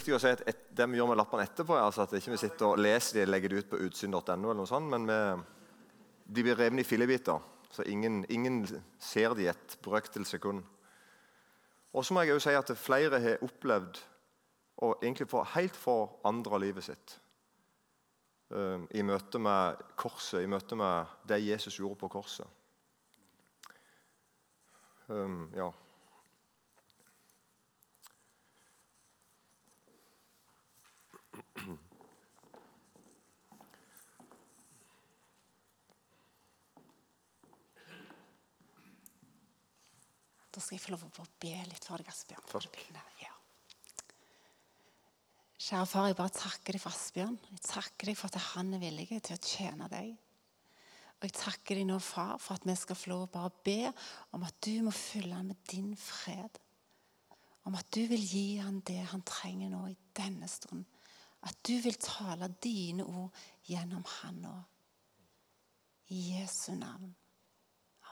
viktig å si at et, det vi gjør med lappene etterpå, er altså at ikke vi sitter og leser de og legger det ut på utsyn.no, eller noe sånt, men vi, de blir revet i fillebiter. Så ingen, ingen ser de et brøkdel sekund. Og så må jeg også si at flere har opplevd å egentlig få helt forandra livet sitt uh, i møte med korset, i møte med det Jesus gjorde på korset. Um, ja. Da skal jeg få lov å be litt for deg, Asbjørn. før du begynner. Ja. Kjære far, jeg bare takker deg for Asbjørn. Jeg takker deg for at han er villig til å tjene deg. Og jeg takker deg nå, far, for at vi skal få lov å bare be om at du må fylle han med din fred. Om at du vil gi han det han trenger nå i denne stund. At du vil tale dine ord gjennom han nå. I Jesu navn.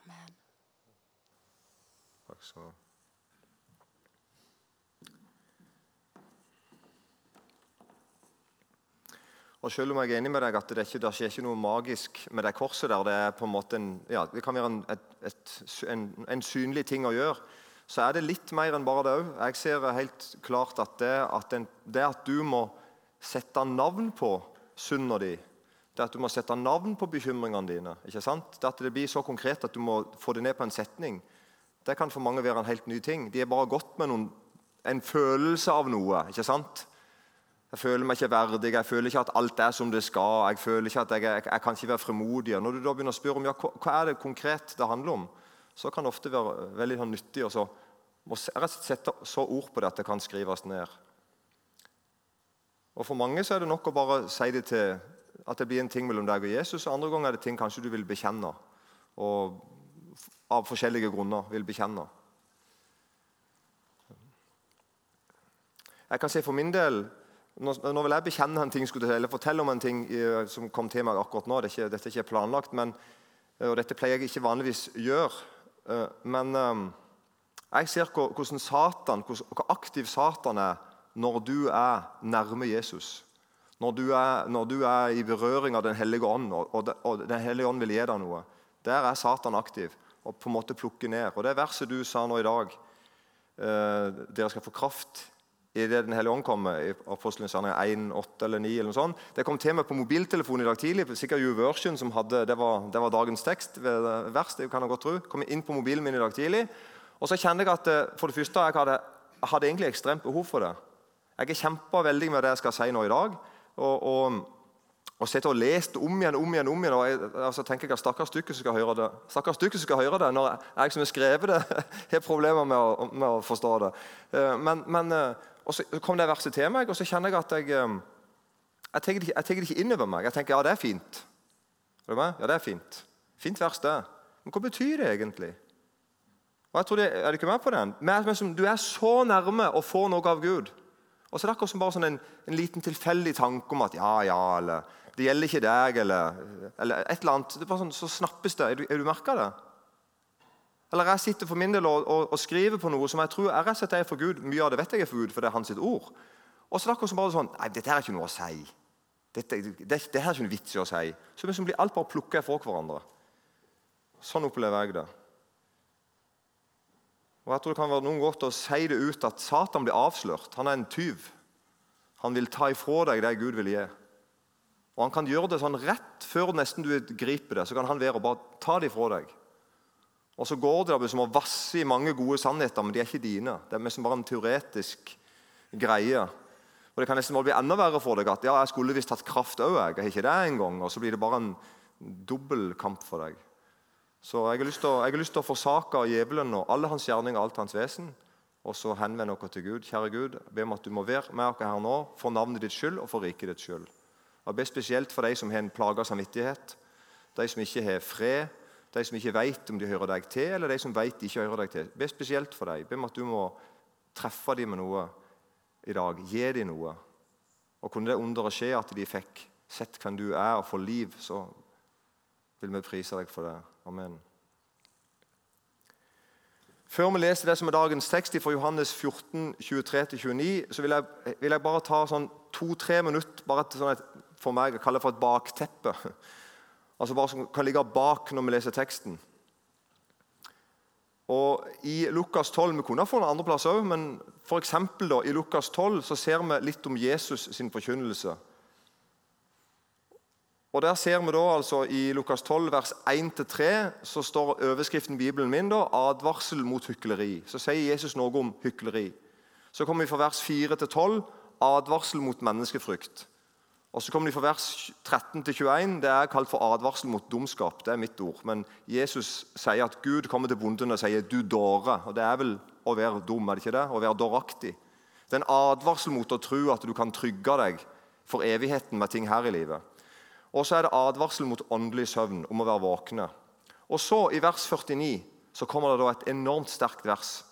Amen. Ha. Og selv om jeg er enig med deg at det, ikke, det skjer ikke noe magisk med det korset der, det er på en måte en, ja, det kan være en, et, et, en, en synlig ting å gjøre, så er det litt mer enn bare det òg. Jeg ser helt klart at det at, det at du må sette navn på synda di, det at du må sette navn på bekymringene dine, ikke sant? det at det blir så konkret at du må få det ned på en setning, det kan for mange være en helt ny ting. De er bare gått med noen, en følelse av noe. ikke sant? Jeg føler meg ikke verdig, jeg føler ikke at alt er som det skal. Jeg føler ikke at jeg, jeg, jeg kan ikke være fremodig. Når du da begynner å spørre om ja, hva, er det konkret det handler om, så kan det ofte være veldig sånn nyttig å sette så ord på det at det kan skrives ned. Og For mange så er det nok å bare si det til at det blir en ting mellom deg og Jesus. og Andre ganger er det ting kanskje du vil bekjenne. Og av forskjellige grunner vil bekjenne. Jeg kan si for min del nå, vil jeg bekjenne en ting, eller fortelle om en ting eh, som kom til meg akkurat nå. Det er ikke, dette er ikke planlagt, men, og dette pleier jeg ikke vanligvis gjøre. Eh, men eh, jeg ser hvordan Satan, hvor aktiv Satan er når du er nærme Jesus. Når du er, når du er i berøring av Den hellige ånd, og Den hellige ånd vil gi deg noe. Der er Satan aktiv og på en måte plukke ned. Og Det verset du sa nå i dag, eh, dere skal få kraft i det Den hellige ånd kommer, i gjerninger 1, 8 eller 9 eller noe sånt. Det kom til meg på mobiltelefonen i dag tidlig. sikkert YouVersion som hadde, det var, det var dagens tekst. vers, det kan jeg godt tro. Kom inn på mobilen min i dag tidlig. Og så kjente jeg at eh, for det første, jeg hadde, hadde egentlig ekstremt behov for det. Jeg har kjempa veldig med det jeg skal si nå i dag. og, og og sitter og lest om igjen om igjen, om igjen, og jeg, altså, tenker jeg at stakkars stykke som skal høre det. Stakkars stykke som skal høre det, Når jeg som har skrevet det, har problemer med å, med å forstå det. Eh, men, men, eh, og Så kom det verset til meg, og så kjenner jeg at jeg eh, jeg tenker, det, ikke inn over meg. Jeg tenker ja, det er fint. Er du med? Ja, det er fint. Fint vers, det. Men hva betyr det egentlig? Og jeg tror det, Er du ikke med på den? Men, du er så nærme å få noe av Gud. Og så er det akkurat som bare sånn en, en, liten tilfeldig tanke om at ja, ja, eller det gjelder ikke deg, eller, eller et eller annet. Det er bare sånn, Så snappes det. Er du, er du merka det? Eller jeg sitter for min del og, og, og, skriver på noe som jeg tror er og slett er for Gud. Mye av det vet jeg er for Gud, for det er hans ord. Og så er det akkurat som bare sånn Nei, dette her er ikke noe å si. Dette, det, det her er ikke noe vits i å si. Så liksom blir alt bare plukka fra hverandre. Sånn opplever jeg det. Og jeg tror det kan være noen godt å si det ut at Satan blir avslørt. Han er en tyv. Han vil ta ifra deg det Gud vil gi. Og Han kan gjøre det sånn rett før nesten du griper det. Så kan han være og bare ta det fra deg. Og så går det som å vasse i mange gode sannheter, men de er ikke dine. Det er bare en teoretisk greie. Og Det kan nesten bare bli enda verre for deg at ja, jeg skulle visst hatt kraft òg. Jeg har ikke det engang. Og så blir det bare en dobbel kamp for deg. Så jeg har lyst til å, å forsake djevelen og alle hans gjerninger og alt hans vesen. Og så henvende dere til Gud. Kjære Gud, ber om at du må være med oss her nå for navnet ditt skyld og for riket ditt skyld. Jeg ber spesielt for de som har en plaga samvittighet, de som ikke har fred, de som ikke vet om de hører deg til, eller de som vet de ikke hører deg til. Ber spesielt for dem. Be om at du må treffe dem med noe i dag. Gi dem noe. Og kunne det underet skje at de fikk sett hvem du er, og få liv, så vil vi prise deg for det. Amen. Før vi leser det som er dagens tekst fra Johannes 14, 23-29, så vil jeg, vil jeg, bare ta sånn to-tre minutter bare til sånn et, for meg kaller det for et bakteppe. Altså hva som kan ligge bak når vi leser teksten. Og I Lukas 12 Vi kunne ha funnet andre plasser òg, men for da, i Lukas 12 så ser vi litt om Jesus sin forkynnelse. Og Der ser vi da altså i Lukas 12, vers 1-3, så står overskriften i Bibelen min da, 'advarsel mot hykleri'. Så sier Jesus noe om hykleri. Så kommer vi fra vers 4-12, 'advarsel mot menneskefrykt'. Og så kommer de fra vers 13-21. Det er kalt for advarsel mot dumskap. Det er mitt ord. Men Jesus sier at Gud kommer til bonden og sier 'du dåre'. Og Det er vel å være dum, er det ikke det? Å være dåraktig. Det er en advarsel mot å tro at du kan trygge deg for evigheten med ting her i livet. Og så er det advarsel mot åndelig søvn, om å være våkne. Og så, i vers 49, så kommer det da et enormt sterkt vers.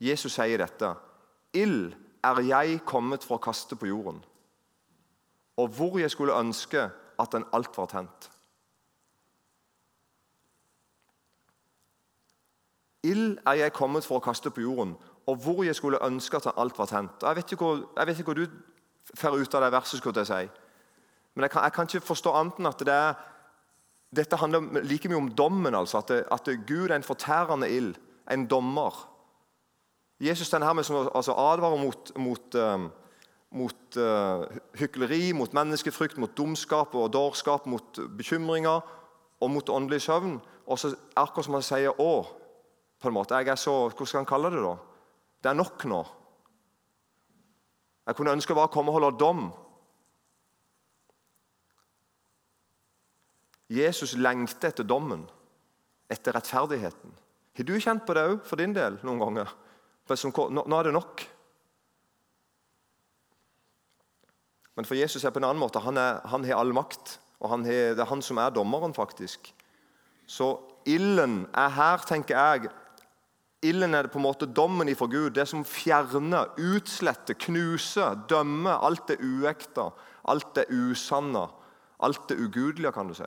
Jesus sier dette. Ild er jeg kommet for å kaste på jorden og hvor jeg skulle ønske at den alt var tent. Ild er jeg kommet for å kaste på jorden, og hvor jeg skulle ønske at den alt var tent. Jeg vet ikke hva du får ut av det verset, skulle jeg si. men jeg kan, jeg kan, ikke forstå annet enn at det er, dette handler like mye om dommen. altså, At, det, at Gud er en fortærende ild, en dommer. Jesus den her med som altså, advarer mot, mot um, mot uh, hykleri, mot menneskefrykt, mot dumskap og dårskap, mot bekymringer og mot åndelig søvn. Og så akkurat som han sier 'Å'. på en måte, jeg er så, Hvordan skal han kalle det? da? Det er nok nå. Jeg kunne ønske å bare komme og holde dom. Jesus lengter etter dommen, etter rettferdigheten. Har du kjent på det òg for din del noen ganger? Nå er det nok. Men for Jesus er på en annen måte. Han, er, han har all makt. Og har, det er han som er dommeren, faktisk. Så ilden er her, tenker jeg Ilden er det på en måte dommen ifra Gud. Det som fjerner, utsletter, knuser, dømmer alt det uekte, alt det usanne, alt det ugudelige, kan du si.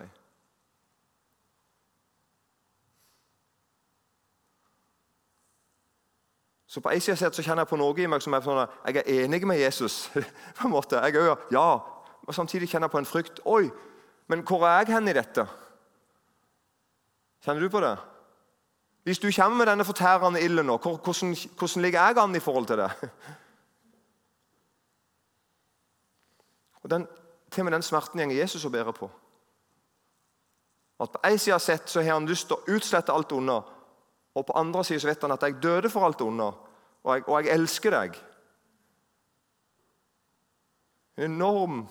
Så på en side så kjenner jeg på noe i meg som er sånn at jeg er enig med Jesus. på en måte. Jeg er, ja, og Samtidig kjenner jeg på en frykt. Oi, men hvor er jeg hen i dette? Kjenner du på det? Hvis du kommer med denne fortærende ilden nå, hvordan, hvordan ligger jeg an i forhold til det? Og den, Til og med den smerten går Jesus og bærer på. At På en side sett så har han lyst til å utslette alt onde. Og på andre siden så vet han at jeg døde for alt onde, og jeg, og jeg elsker deg. En enorm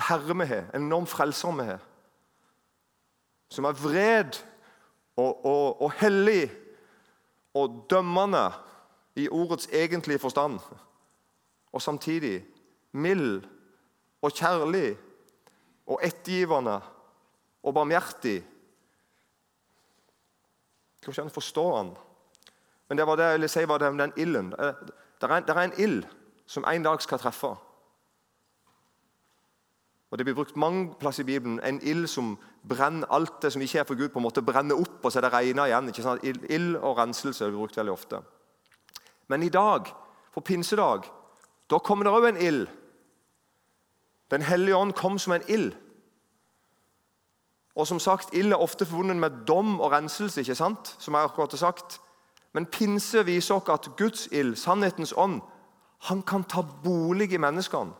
herre vi har, en enorm frelser vi har. Som er vred og, og, og hellig og dømmende i ordets egentlige forstand. Og samtidig mild og kjærlig og ettergivende og barmhjertig Går ikke an å forstå han. Men det var det jeg ville si var det, den ilden. Eh, det er, er en ild som en dag skal treffe. Og Det blir brukt mange plasser i Bibelen. En ild som brenner alt det som ikke er for Gud, på en måte brenner opp, og så er det regna igjen. ikke sant? Ild og renselse blir brukt veldig ofte. Men i dag, på pinsedag, da kommer det òg en ild. Den hellige ånd kom som en ild. Og som sagt, Ild er ofte forbundet med dom og renselse, ikke sant? som jeg akkurat har sagt. Men pinse viser oss at Guds ild, sannhetens ånd, han kan ta bolig i menneskene.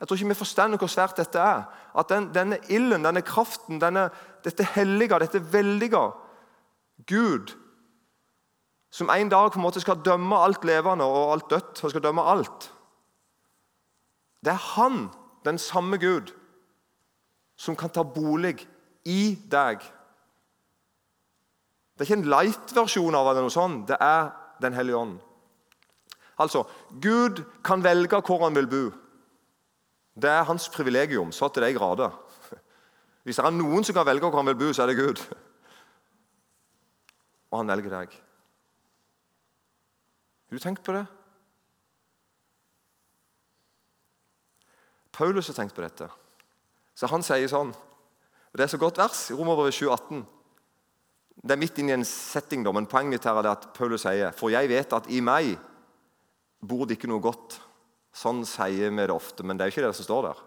Jeg tror ikke vi forstår hvor svært dette er. At den, Denne ilden, denne kraften, denne, dette hellige, dette veldige Gud, som en dag på en måte skal dømme alt levende og alt dødt, og skal dømme alt Det er han, den samme Gud, som kan ta bolig i deg. Det er ikke en light-versjon av det, noe sånt. det er Den hellige ånd. Altså, Gud kan velge hvor han vil bo. Det er hans privilegium, så til de grader. Hvis det er noen som kan velge hvor han vil bo, så er det Gud. Og han velger deg. Har du tenkt på det? Paulus har tenkt på dette. Så Han sier sånn Det er så godt vers i Romerbrevet 7,18. Det er midt inn i en setting, men poenget her er at Paulus sier For jeg vet at i meg bor det ikke noe godt. Sånn sier vi det ofte, men det er jo ikke det som står der.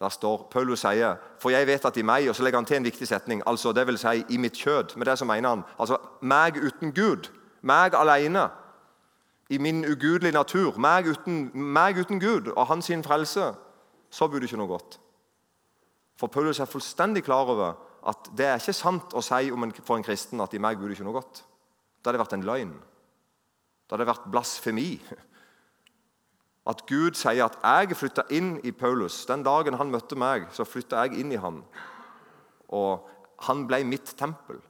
Der står, Paulus sier, 'For jeg vet at i meg' Og så legger han til en viktig setning. altså det vil si i mitt kjød. Med det så mener han altså meg uten Gud. Meg alene. I min ugudelige natur. Meg uten, meg uten Gud og hans frelse. Så bor det ikke noe godt. For Paulus er fullstendig klar over at det er ikke sant å si en, for en kristen at i meg bor det ikke noe godt. Da hadde det vært en løgn. Da hadde det vært blasfemi. At Gud sier at 'jeg flytta inn i Paulus'. Den dagen han møtte meg, så flytta jeg inn i han. Og han ble mitt tempel.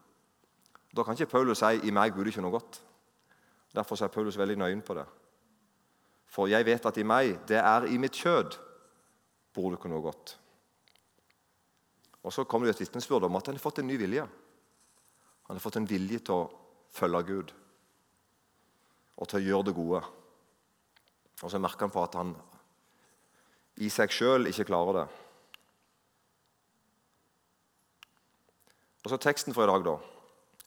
Da kan ikke Paulus si 'i meg bor det ikke noe godt'. Derfor er Paulus veldig nøyen på det. For jeg vet at i meg, det er i mitt kjød, bor det ikke noe godt. Og Så kommer det et vitnesbyrd om at han har fått en ny vilje. Han har fått en vilje til å følge Gud og til å gjøre det gode. Og så merker han på at han i seg sjøl ikke klarer det. Og så teksten for i dag, da.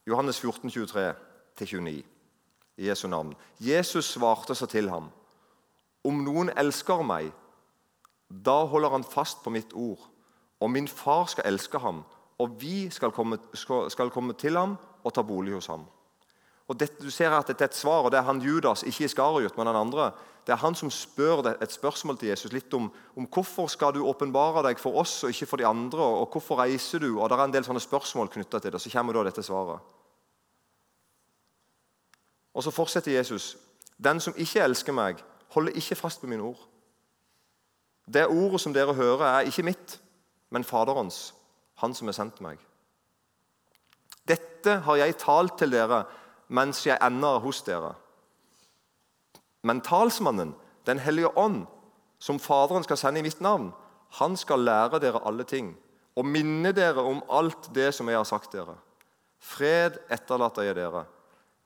Johannes 14, 23-29 i Jesu navn. Jesus svarte så til ham. Om noen elsker meg, da holder han fast på mitt ord. Og min far skal elske ham, og vi skal komme, skal komme til ham og ta bolig hos ham. Og dette, du ser at dette er et svar, og det er han Judas, ikke Iskariot, men den andre. Det er han som spør et spørsmål til Jesus litt om, om hvorfor skal du åpenbare deg for oss og ikke for de andre. og Hvorfor reiser du? Og Det er en del sånne spørsmål knytta til det. Så kommer da dette svaret. Og Så fortsetter Jesus. Den som ikke elsker meg, holder ikke fast på mine ord. Det ordet som dere hører, er ikke mitt, men Faderens, han som har sendt meg. Dette har jeg talt til dere mens jeg ennå er hos dere. Men talsmannen, Den hellige ånd, som Faderen skal sende i mitt navn, han skal lære dere alle ting og minne dere om alt det som jeg har sagt dere. Fred etterlater jeg dere.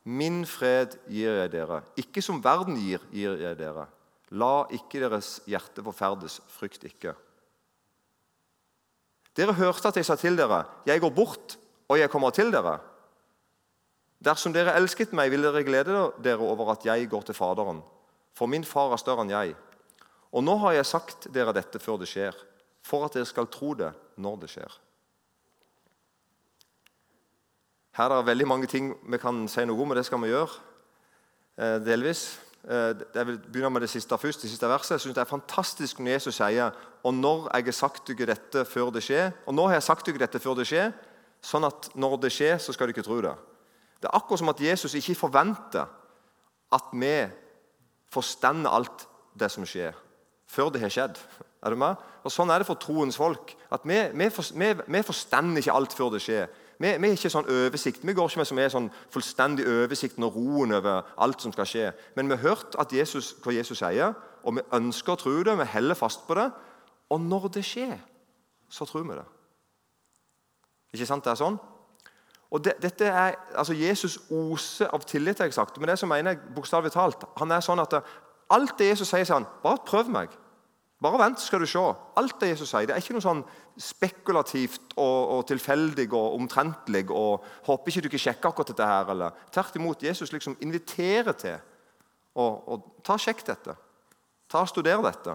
Min fred gir jeg dere. Ikke som verden gir, gir jeg dere. La ikke deres hjerte forferdes. Frykt ikke. Dere hørte at jeg sa til dere, 'Jeg går bort, og jeg kommer til dere.' Dersom dere elsket meg, ville dere glede dere over at jeg går til Faderen. For min far er større enn jeg. Og nå har jeg sagt dere dette før det skjer, for at dere skal tro det når det skjer. Her er det veldig mange ting vi kan si noe om, og det skal vi gjøre. Eh, delvis. Eh, jeg vil begynne med det siste først. Det siste verset. Jeg synes Det er fantastisk når Jesus sier og når jeg har sagt dere dette før det skjer, og nå har jeg sagt dere dette før det skjer, sånn at når det skjer, så skal dere ikke tro det. Det er akkurat som at Jesus ikke forventer at vi forstender alt det som skjer, før det har skjedd. Er du med? Og Sånn er det for troens folk. at Vi, vi, vi, vi forstander ikke alt før det skjer. Vi, vi har ikke sånn oversikt. Vi går ikke med som er sånn fullstendig oversikten og roen over alt som skal skje. Men vi har hørt Jesus, hva Jesus sier, og vi ønsker å tro det. Vi heller fast på det. Og når det skjer, så tror vi det. Ikke sant det er sånn? Og det, dette er, altså Jesus oser av tillit, jeg sagt. men det som mener jeg bokstavelig talt. Han er sånn at Alt det Jesus sier, sier han, bare prøv meg. Bare vent, så skal du se. Alt det Jesus sier. Det er ikke noe sånn spekulativt og, og tilfeldig og omtrentlig. og Håper ikke du ikke sjekker akkurat dette her. eller Tvert imot, Jesus liksom inviterer til å ta sjekk dette. Ta og Studer dette.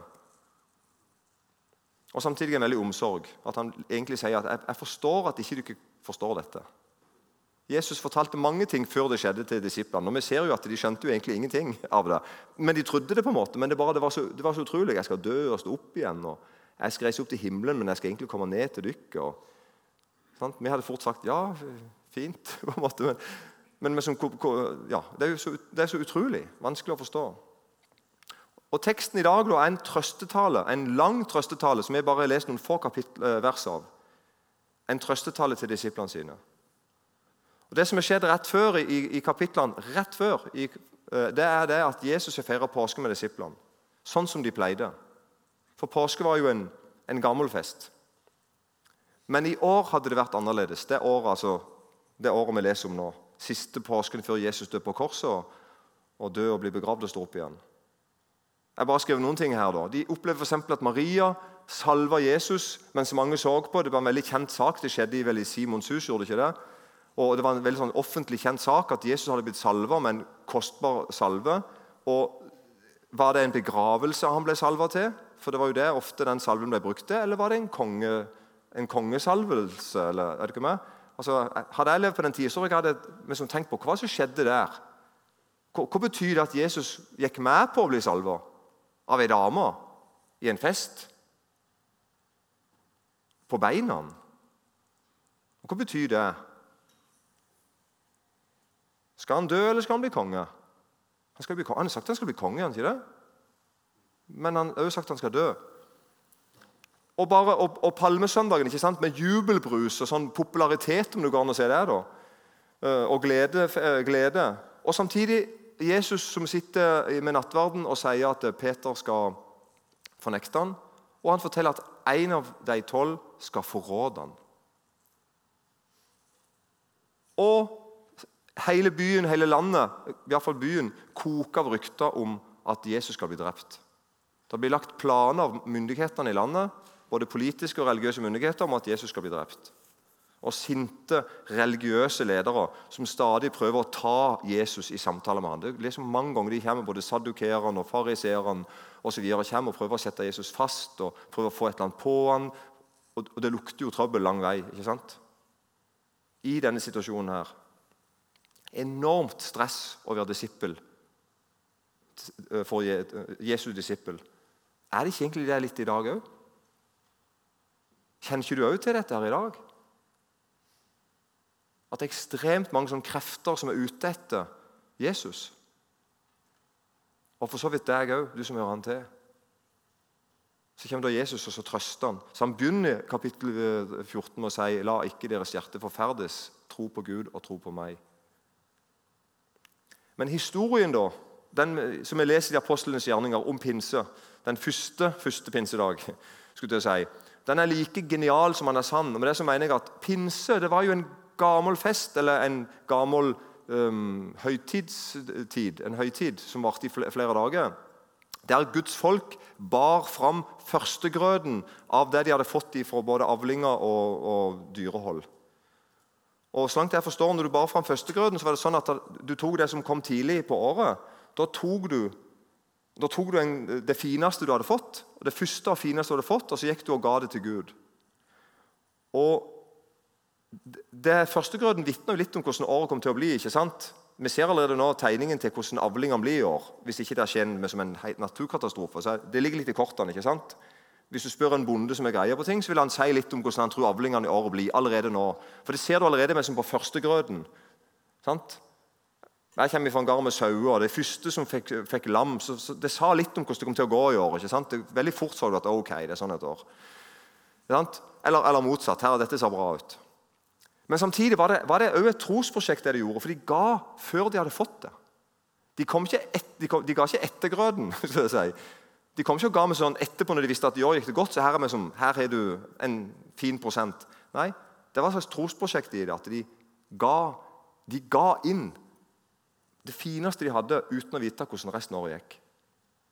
Og samtidig en veldig omsorg. At han egentlig sier at jeg, jeg forstår at ikke du ikke forstår dette. Jesus fortalte mange ting før det skjedde til disiplene. og vi ser jo at De skjønte jo egentlig ingenting av det. Men de trodde det på en måte. Men det, bare, det, var, så, det var, så, utrolig. Jeg skal dø og stå opp igjen. og Jeg skal reise opp til himmelen, men jeg skal egentlig komme ned til dere. Vi hadde fort sagt ja, fint. på en måte, Men, men, men som, ja, det, er så, det er så utrolig vanskelig å forstå. Og Teksten i dag er en trøstetale, en lang trøstetale som jeg bare har lest noen få kapittel, vers av. En trøstetale til disiplene sine. Og Det som har skjedd rett før i, i kapitlene, rett før, i, eh, det er det at Jesus har feira påske med disiplene. Sånn som de pleide. For påske var jo en, en gammel fest. Men i år hadde det vært annerledes. Det året, altså, det året vi leser om nå. Siste påsken før Jesus døde på korset og, og døde og ble begravd og sto opp igjen. Jeg bare skrev noen ting her da. De opplevde f.eks. at Maria salva Jesus mens mange så på. Det var en veldig kjent sak. Det skjedde vel i Simons hus. gjorde det ikke det? Og Det var en veldig sånn offentlig kjent sak at Jesus hadde blitt salva med en kostbar salve. Og Var det en begravelse han ble salva til? For det var jo det ofte den salven ble brukt. Eller var det en, konge, en kongesalvelse? eller er det ikke med? Altså, hadde jeg levd på den tida, så hadde jeg liksom tenkt på hva som skjedde der. Hva, hva betyr det at Jesus gikk med på å bli salva av ei dame i en fest? På beina? Hva betyr det? Skal han dø, eller skal han bli konge? Han, skal bli han har sagt han skal bli konge, han ikke det? men han har også sagt han skal dø. Og, bare, og, og Palmesøndagen ikke sant? med jubelbrus og sånn popularitet, om du går an å se det, da. Eh, og glede, eh, glede. Og samtidig Jesus som sitter med nattverden og sier at Peter skal fornekte han, og han forteller at en av de tolv skal forråde han. Og hele byen, hele landet, i hvert fall byen, koker av rykter om at Jesus skal bli drept. Det blir lagt planer av myndighetene i landet, både politiske og religiøse myndigheter, om at Jesus skal bli drept. Og sinte religiøse ledere som stadig prøver å ta Jesus i samtale med ham. Det er liksom mange ganger de kommer, Både saddukerene og fariseerne og kommer og prøver å sette Jesus fast og prøver å få et eller annet på ham. Og det lukter jo trøbbel lang vei. ikke sant? I denne situasjonen her. Enormt stress å være disippel for Jesu disippel. Er det ikke egentlig det litt i dag òg? Kjenner ikke du òg til dette her i dag? At det er ekstremt mange sånne krefter som er ute etter Jesus. Og for så vidt deg òg, du som hører han til. Så kommer da Jesus og så trøster han. Så Han begynner kapittel 14 med å si La ikke deres hjerte forferdes. Tro på Gud og tro på meg. Men historien da, den som vi leser i apostlenes gjerninger om pinse, den første, første pinsedag, skulle jeg si, den er like genial som han er sann. Og med det så mener jeg at Pinse det var jo en gammel fest, eller en gammel um, høytidstid, en høytid som varte i flere dager. Der Guds folk bar fram førstegrøten av det de hadde fått fra både avlinger og, og dyrehold. Og så langt jeg forstår, Når du bar fram førstegrøten, så var det sånn at du tok det som kom tidlig på året. Da tok du da tok du en, det fineste du hadde fått, og det første og fineste du hadde fått, og så gikk du og ga det til Gud. Og det Førstegrøten vitner litt om hvordan året kommer til å bli. ikke sant? Vi ser allerede nå tegningen til hvordan avlingene blir i år. Hvis ikke det skjer med som en naturkatastrofe. Så det ligger litt i kortene. ikke sant? Hvis du spør en bonde som er greia på ting, så vil han si litt om hvordan han tror avlingene i året blir. allerede nå. For Det ser du allerede med som på førstegrøten. Jeg kommer fra en gard med sauer. og Det første som fikk, fikk lam, så, så, det sa litt om hvordan det kom til å gå i år. ikke sant? Det, veldig fort så du at ok, det er sånn et år. Eller, eller, motsatt. Her, dette ser bra ut. Men samtidig var det, var det også et trosprosjekt det de gjorde, for de ga før de hadde fått det. De, et, de, kom, de ga ikke etter grøten. skal jeg si. De kom ikke og ga meg sånn etterpå når de visste at i år gikk det godt. så her, er som, her er du en fin prosent. Nei, det var et slags trosprosjekt i det. At de ga, de ga inn det fineste de hadde, uten å vite hvordan resten av året gikk.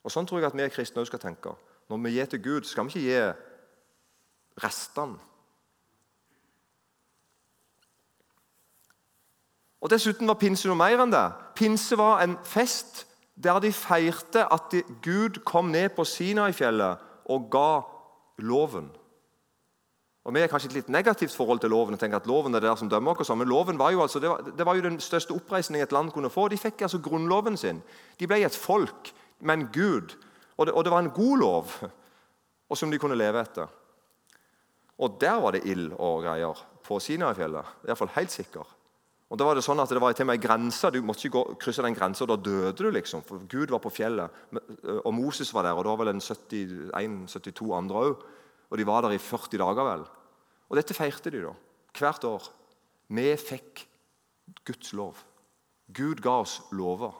Og Sånn tror jeg at vi kristne også skal tenke. Når vi gir til Gud, skal vi ikke gi restene. Og Dessuten var pinse noe mer enn det. Pinse var en fest der de feirte at Gud kom ned på Sinai-fjellet og ga loven. Og Vi har kanskje et litt negativt forhold til loven. og tenker at loven er det der som dømmer oss, Men loven var jo, altså, det var, det var jo den største oppreisningen et land kunne få. De fikk altså grunnloven sin. De ble et folk med en gud. Og det, og det var en god lov og som de kunne leve etter. Og der var det ild og greier på Sinai-fjellet. Iallfall helt sikker. Og da var det sånn at det var til og med grenser. Du måtte ikke gå, krysse den grensa, da døde du. liksom, For Gud var på fjellet, og Moses var der, og da var vel en 71-72 andre òg. Og de var der i 40 dager, vel. Og dette feirte de da, hvert år. Vi fikk Guds lov. Gud ga oss lover.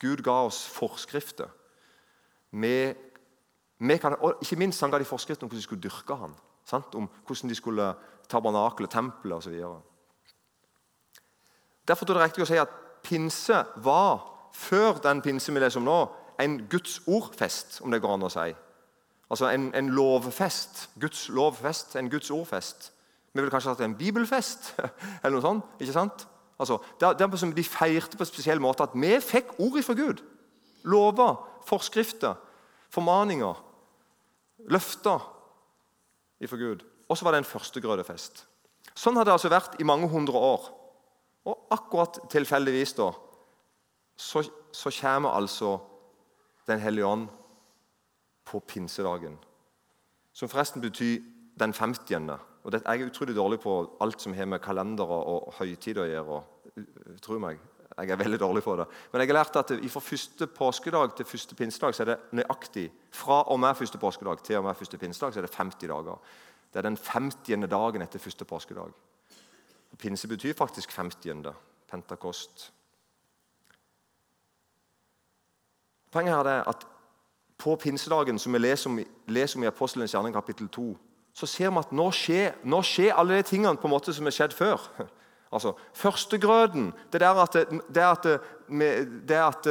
Gud ga oss forskrifter. Vi, vi kan, og ikke minst han ga de forskrifter om hvordan de skulle dyrke. Sant? Om hvordan de skulle tabernakle, tempelet osv. Derfor er det riktig å si at pinse var, før den pinse vi leser om nå, en Guds ordfest, om det går an å si. Altså en, en lovfest. Guds lovfest, en Guds ordfest. Vi ville kanskje hatt en bibelfest eller noe sånt. ikke sant? Altså, det, det er som De feirte på en spesiell måte at vi fikk ord fra Gud. Lover, forskrifter, formaninger, løfter ifra Gud. Og så var det en førstegrødefest. Sånn har det altså vært i mange hundre år. Og akkurat tilfeldigvis da, så, så kommer altså Den hellige ånd på pinsedagen. Som forresten betyr den 50. Og det, Jeg er utrolig dårlig på alt som har med kalendere og høytider å gjøre. Tro meg, jeg er veldig dårlig på det. Men jeg har lært at fra første påskedag til første pinsedag så er det nøyaktig fra og med første påskedag til og med første pinsedag så er det 50 dager. Det er den 50. dagen etter første påskedag. Pinse betyr faktisk 50. Pentakost. Poenget her er at på pinsedagen, som vi leser om, leser om i Apostelens gjerning kapittel 2, så ser vi at nå skjer, nå skjer alle de tingene på en måte som har skjedd før. Altså, Førstegrøten det er at, det at, vi, det at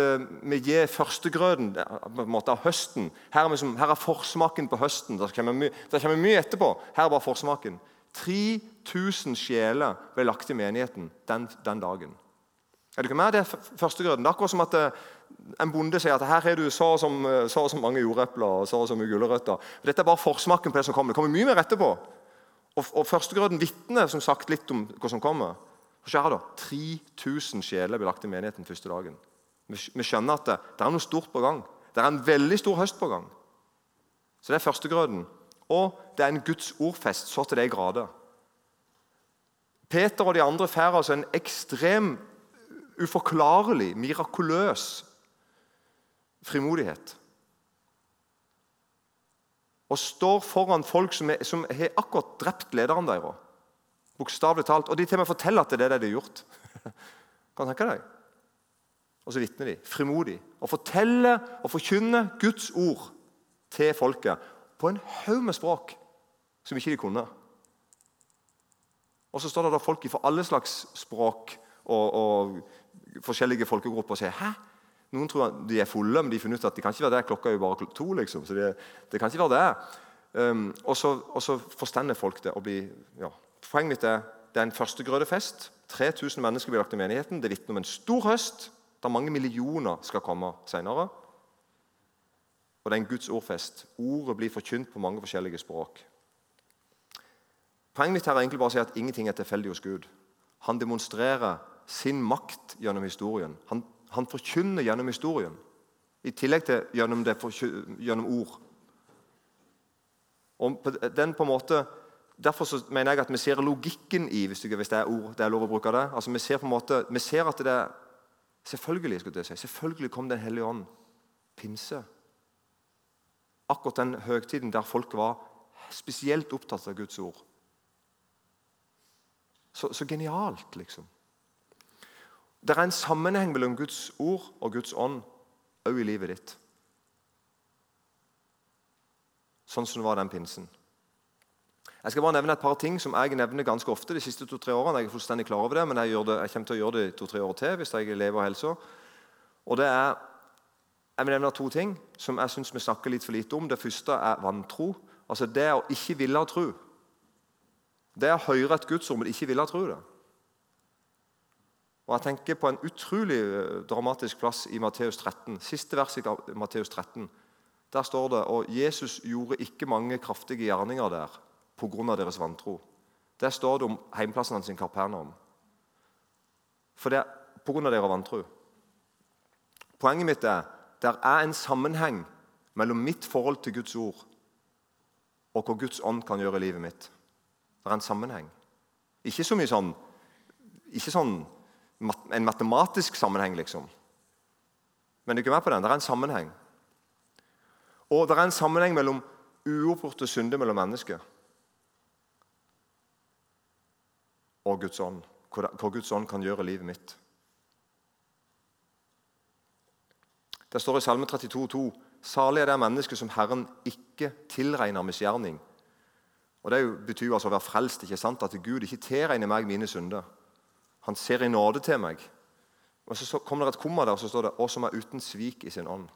vi gir førstegrøten på en måte av høsten. Her er, som, her er forsmaken på høsten. Det kommer, my, det kommer mye etterpå. Her er bare forsmaken. 3000 sjeler ble lagt i menigheten den, den dagen. Er det ikke med? Det er førstegrøten. Det er akkurat som at en bonde sier at her har du så og så, så, mange jordepler og så og så mye gulrøtter. Dette er bare forsmaken på det som kommer. Det kommer mye mer etterpå. Og, og Førstegrøten vitner som sagt litt om hva som kommer. Så skjer da? 3000 sjeler ble lagt i menigheten første dagen. Vi skjønner at det, det, er noe stort på gang. Det er en veldig stor høst på gang. Så det er førstegrøten. Og det er en Guds ordfest så til de grader. Peter og de andre får altså en ekstrem, uforklarlig, mirakuløs frimodighet. Og står foran folk som, er, som har akkurat drept lederen deres. Bokstavelig talt. Og de til og med forteller at det er det de har gjort. kan tenke deg? Og så vitner de frimodig og forteller og forkynner Guds ord til folket på en haug med språk som ikke de kunne. Og så står det da folk fra alle slags språk og, og forskjellige folkegrupper og sier Hæ? Noen tror de er fulle, men de har funnet ut at de kan ikke være der. Klokka er jo bare to. liksom, så det, de kan ikke være der. Um, og, så, og så forstender folk det og blir ja, Poenget mitt er det er en førstegrødefest. 3000 mennesker blir lagt i menigheten. Det vitner om en stor høst der mange millioner skal komme senere. Og det er en Guds ordfest. Ordet blir forkynt på mange forskjellige språk. Poenget mitt her er egentlig bare å si at ingenting er tilfeldig hos Gud. Han demonstrerer sin makt gjennom historien. Han, han forkynner gjennom historien, i tillegg til gjennom, det, gjennom ord. Og den på en måte Derfor mener jeg at vi ser logikken i hvis det er ord, det er lov å bruke det. Altså Vi ser på en måte, vi ser at det er Selvfølgelig skulle det si, selvfølgelig kom Den hellige ånd. Pinse. Akkurat den høgtiden der folk var spesielt opptatt av Guds ord. Så, så genialt, liksom. Det er en sammenheng mellom Guds ord og Guds ånd òg i livet ditt. Sånn som det var den pinsen. Jeg skal bare nevne et par ting som jeg nevner ganske ofte de siste to-tre årene. Jeg er fullstendig klar over det, men jeg, det, jeg kommer til å gjøre det to-tre år til hvis jeg lever helsa. Og det er, Jeg vil nevne to ting som jeg syns vi snakker litt for lite om. Det første er vantro. Altså det å ikke ville tro. Det er å høre et gudsord, men ikke ville tro det. Og Jeg tenker på en utrolig eh, dramatisk plass i Matteus 13. Siste vers i Matteus 13. Der står det og Jesus gjorde ikke mange kraftige gjerninger der pga. deres vantro. Der står det om heimplassen hans i Karpernaum. For det er pga. deres vantro. Poenget mitt er det er en sammenheng mellom mitt forhold til Guds ord og hva Guds ånd kan gjøre i livet mitt. Det er en sammenheng. Ikke så mye sånn, ikke sånn en matematisk sammenheng, liksom. Men du er ikke med på den? Det er en sammenheng. Og det er en sammenheng mellom uoppgjorte synder mellom mennesker. og Guds ånd. Hva Guds ånd kan gjøre i livet mitt. Det står i Salme 32, 32,2.: Salig er det menneske som Herren ikke tilregner misgjerning. Og Det betyr altså å være frelst, ikke sant? at Gud ikke tilregner meg mine synder. Han ser i nåde til meg. Og Så kommer det et komma der, og så står det 'og som er uten svik i sin ånd'.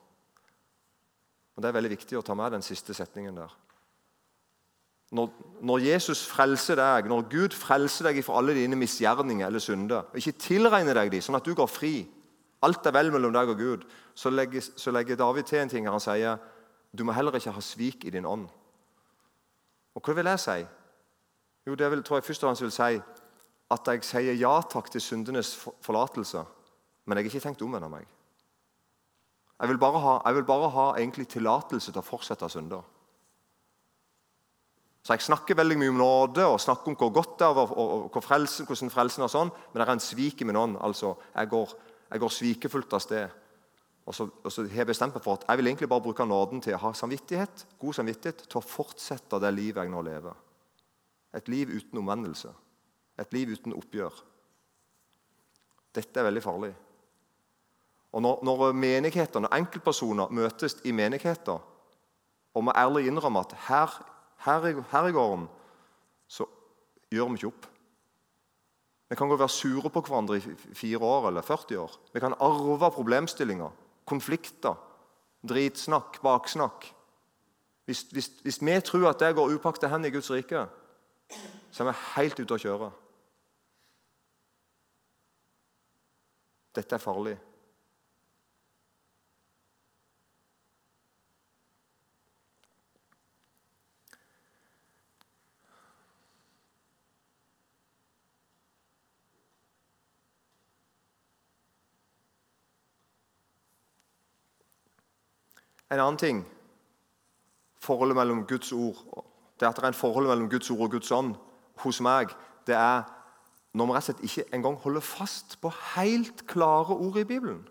Og Det er veldig viktig å ta med den siste setningen der. når, når, Jesus frelser deg, når Gud frelser deg fra alle dine misgjerninger eller synder, og ikke tilregner deg de, sånn at du går fri Alt er vel mellom deg og Gud. Så legger, så legger David til en ting her. Han sier du må heller ikke ha svik i din ånd. Og Hva vil jeg si? Jo, Det vil, tror jeg først og fremst vil si at jeg sier ja takk til syndenes forlatelse, men jeg har ikke tenkt å omvende meg. Jeg vil bare ha, jeg vil bare ha egentlig tillatelse til å fortsette synder. Så Jeg snakker veldig mye om nåde og snakker om hvor godt det er, og, og frelsen, hvordan frelsen er sånn, men det er en svik i min ånd. altså Jeg går, jeg går svikefullt av sted. Og så, og så har jeg bestemt meg for at jeg vil egentlig bare bruke nåden til å ha samvittighet, god samvittighet til å fortsette det livet jeg nå lever. Et liv uten omvendelse. Et liv uten oppgjør. Dette er veldig farlig. Og Når, når menigheter, når enkeltpersoner møtes i menigheter og må ærlig innrømme at her, her, her i gården så gjør vi ikke opp. Vi kan og være sure på hverandre i fire år eller 40 år. Vi kan arve problemstillinger, konflikter, dritsnakk, baksnakk. Hvis, hvis, hvis vi tror at det går upakta hen i Guds rike, så er vi helt ute å kjøre. Dette er farlig. En annen ting forholdet mellom Guds ord det at det er en forhold mellom Guds ord og Guds ånd hos meg, det er når vi rett og slett ikke engang holder fast på helt klare ord i Bibelen.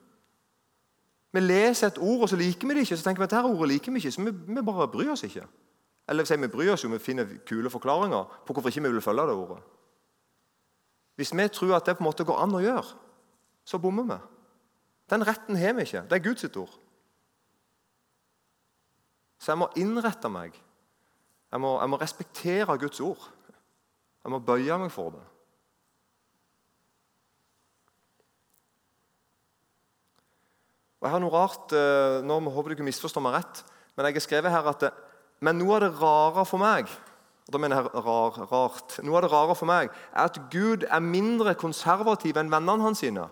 Vi leser et ord, og så liker vi det ikke. Så tenker vi at dette ordet liker vi ikke, så vi, vi bare bryr oss ikke. Eller vi bryr oss jo, vi finner kule forklaringer på hvorfor ikke vi vil følge det ordet. Hvis vi tror at det på en måte går an å gjøre, så bommer vi. Den retten har vi ikke. Det er Guds ord. Så jeg må innrette meg. Jeg må, jeg må respektere Guds ord. Jeg må bøye meg for det. Og jeg har noe rart, eh, nå håper du ikke misforstår meg rett, men jeg har skrevet her at det, men noe av det rare for meg og da mener jeg rar, rart, Noe av det rare for meg er at Gud er mindre konservativ enn vennene hans sine.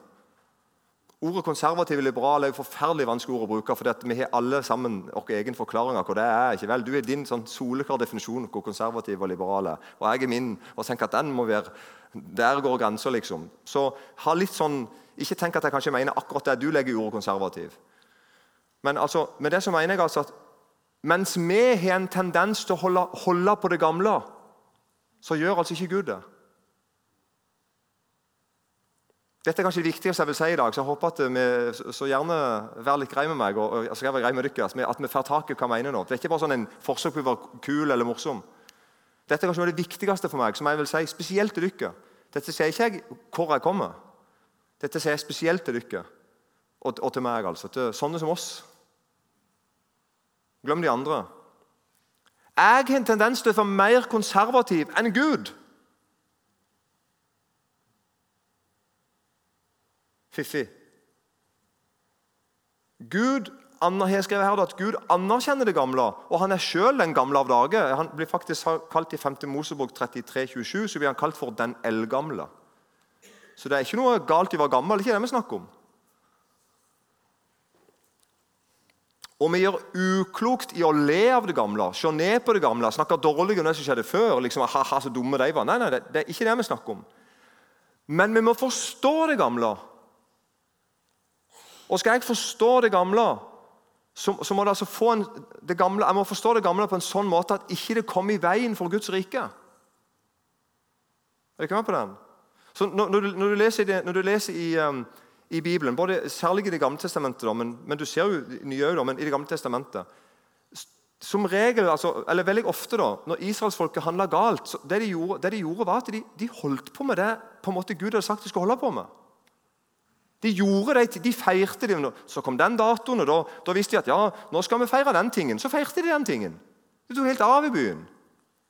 Ordet konservativ og liberal er jo forferdelig vanskelig ord å bruke. for Vi har alle sammen vår egen forklaring av hva det er. ikke vel? Du er din sånn soleklar definisjon av hvor konservativ og liberal er. Og jeg er min. og tenker at den må være, Der går grensa, liksom. Så ha litt sånn, Ikke tenk at jeg kanskje mener akkurat det du legger i ordet konservativ. Men altså, med det så mener jeg altså at mens vi har en tendens til å holde, holde på det gamle, så gjør altså ikke Gud det. Dette er kanskje det viktigste jeg vil si i dag, så jeg håper at vi så gjerne vær litt grei med meg. og, og skal være grei med dere, At vi får tak i hva jeg mener nå. Det er ikke bare sånn en forsøk på å være kul eller morsom. Dette er kanskje noe av det viktigste for meg, som jeg vil si spesielt til dere. Dette sier ikke jeg hvor jeg kommer. Dette sier jeg spesielt til dere og, og til meg, altså. Til sånne som oss. Glem de andre. Jeg har en tendens til å være mer konservativ enn Gud. Fiffig. Gud har skrevet her at Gud anerkjenner det gamle, og han er sjøl den gamle av dage. Han blir faktisk kalt i 5. Mosebok 33, 27, så blir han kalt for den eldgamle. Så det er ikke noe galt i å være gammel. det er ikke det vi snakker om. Og vi gjør uklokt i å le av det gamle, se ned på det gamle, snakke dårlig om det som skjedde før. liksom, ha, så dumme de var. Nei, nei, det, det er ikke det vi snakker om. Men vi må forstå det gamle og Skal jeg forstå det gamle, så, så må det altså få en, det gamle, jeg må forstå det gamle på en sånn måte at ikke det kommer i veien for Guds rike. Er dere med på den? Så når, når, du, når, du, leser, det, når du leser i, um, i, Bibelen, både, særlig i Det gamle testamentet, da, men, men, du ser jo nye òg, men i Det gamle testamentet som regel, altså, eller Veldig ofte da, når israelsfolket handla galt, det de, gjorde, det de gjorde, var at de, de holdt på med det på en måte Gud hadde sagt de skulle holde på med. De gjorde det, de feirte det. Så kom den datoen, og da, da, visste de at ja, nå skal vi feire den tingen. Så feirte de den tingen. De tok helt av i byen.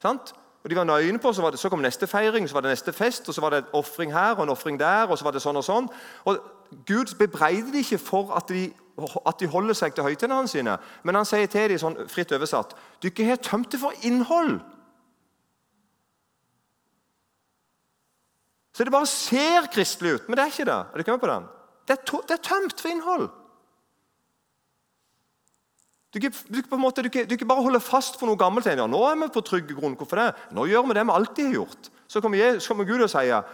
Sant? Og de var nøyne på, så, det, så, kom neste feiring, så var det neste fest, og så var det en ofring her og en ofring der. Og så var det sånn og sånn. Og Gud bebreider de ikke for at de, at de holder seg til høytidene sine, men han sier til dem sånn fritt oversatt Dere har tømt det for innhold. Så det bare ser kristelig ut, men det er ikke det. Er du kommet på den? Det er, to, det er tømt for innhold. Du ikke, på en måte, ikke, ikke bare holde fast for noe gammelt. Ja, nå er vi på trygg grunn. Hvorfor det? Nå gjør vi det vi alltid har gjort. Så kommer, så kommer Gud og sier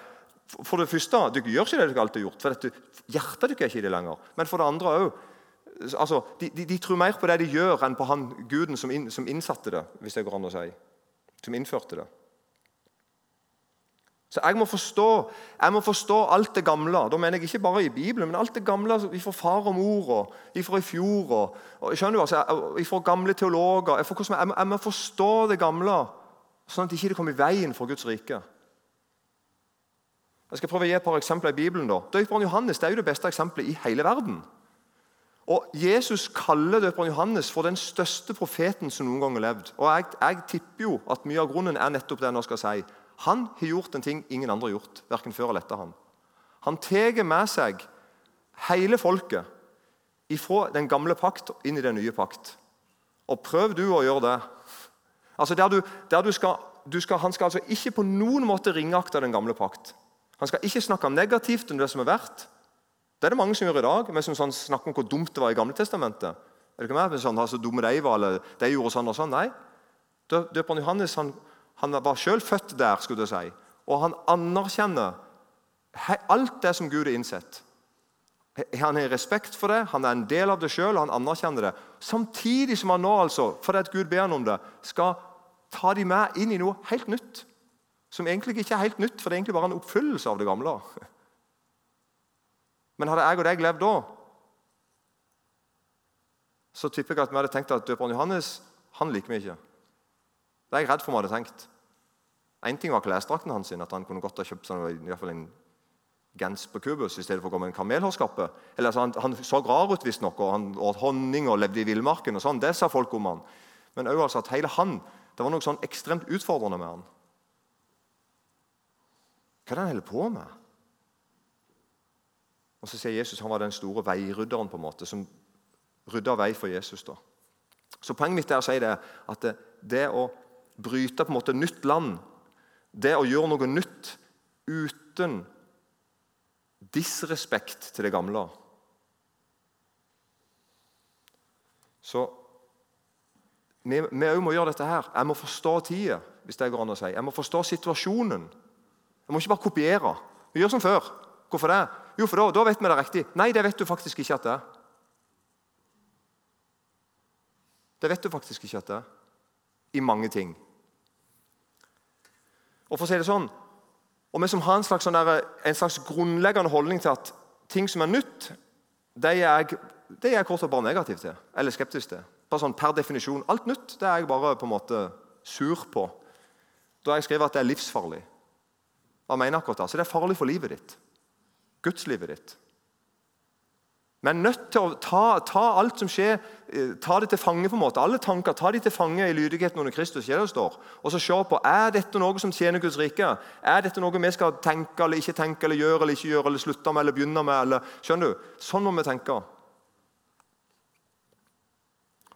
for det første, du gjør ikke det du alltid har gjort. for dette, Hjertet ditt er ikke i det lenger. Men for det andre òg altså, de, de, de, tror mer på det de gjør, enn på han guden som, inn, som innsatte det. hvis det går an å si. Som innførte det. Så jeg må, forstå, jeg må forstå alt det gamle. Da mener jeg ikke bare i Bibelen, men alt det gamle fra far og mor og fra i fjor. Og, og skjønner du, altså, Fra gamle teologer. Jeg, får, jeg, jeg, må forstå det gamle, sånn at det ikke kommer i veien for Guds rike. Jeg skal prøve å gi et par eksempler i Bibelen. da. Døperen Johannes det er jo det beste eksempelet i hele verden. Og Jesus kaller døperen Johannes for den største profeten som noen gang har levd. Og jeg, jeg tipper jo at mye av grunnen er nettopp det jeg nå skal si. Han har gjort en ting ingen andre har gjort, verken før eller etter han. Han tar med seg hele folket ifra den gamle pakt inn i den nye pakt. Og prøv du å gjøre det. Altså der du, der du skal, du skal, han skal altså ikke på noen måte ringeakte den gamle pakt. Han skal ikke snakke negativt om det som er verdt. Det er det mange som gjør i dag, men som sånn, snakker om hvor dumt det var i Gamle Testamentet. Er det ikke mer? Sånn, så dumme de var, eller de gjorde sånn og sånn. Nei. Døperen Johannes han han var selv født der, skulle jeg si. Og han anerkjenner alt det som Gud har innsett. Han har respekt for det, han er en del av det sjøl, han anerkjenner det. Samtidig som han nå, altså, fordi at Gud ber han om det, skal ta de med inn i noe helt nytt. Som egentlig ikke er helt nytt, for det er egentlig bare en oppfyllelse av det gamle. Men hadde jeg og deg levd da, så tipper jeg at vi hadde tenkt at døperen Johannes han liker vi ikke. Det er jeg redd for vi hadde tenkt. Én ting var klesdrakten hans, at han kunne godt ha kjøpt sånn, i hvert fall en gens på kubus i stedet for å gå med en kamelhårskappe. Eller, altså, han, han, så rar ut, visstnok, og han åt honning og levde i villmarken. og sånn, Det sa folk om han. Men òg altså at hele han, det var noe sånn ekstremt utfordrende med han. Hva er det han holder på med? Og Så sier Jesus han var den store veirydderen på en måte, som rydda vei for Jesus. da. Så Poenget mitt er å si det, at det, det å bryte på en måte nytt land. Det å gjøre noe nytt uten disrespekt til det gamle. Så vi òg må gjøre dette her. Jeg må forstå tida, hvis det går an å si. Jeg må forstå situasjonen. Jeg må ikke bare kopiere. Vi gjør som før. Hvorfor det? Jo, for da, da vet vi det riktig. Nei, det vet du faktisk ikke at det er. Det vet du faktisk ikke at det er. I mange ting. Og for å si det sånn, og Vi som har en slags, sånn der, en slags grunnleggende holdning til at ting som er nytt, det er jeg, kort og bare negativ til. Eller skeptisk til. Bare sånn Per definisjon. Alt nytt det er jeg bare på en måte sur på. Da jeg skrevet at det er livsfarlig. Hva mener akkurat det? Så det er farlig for livet ditt. Gudslivet ditt. Vi er nødt til å ta, ta, alt som skjer, eh, ta det til fange. på en måte. Alle tanker, ta de til fange i lydigheten under Kristus. det står. Og så se på er dette noe som tjener Guds rike. Er dette noe vi skal tenke eller ikke tenke, eller gjøre eller ikke gjøre, eller slutte med eller begynne med. Eller, skjønner du? Sånn må vi tenke.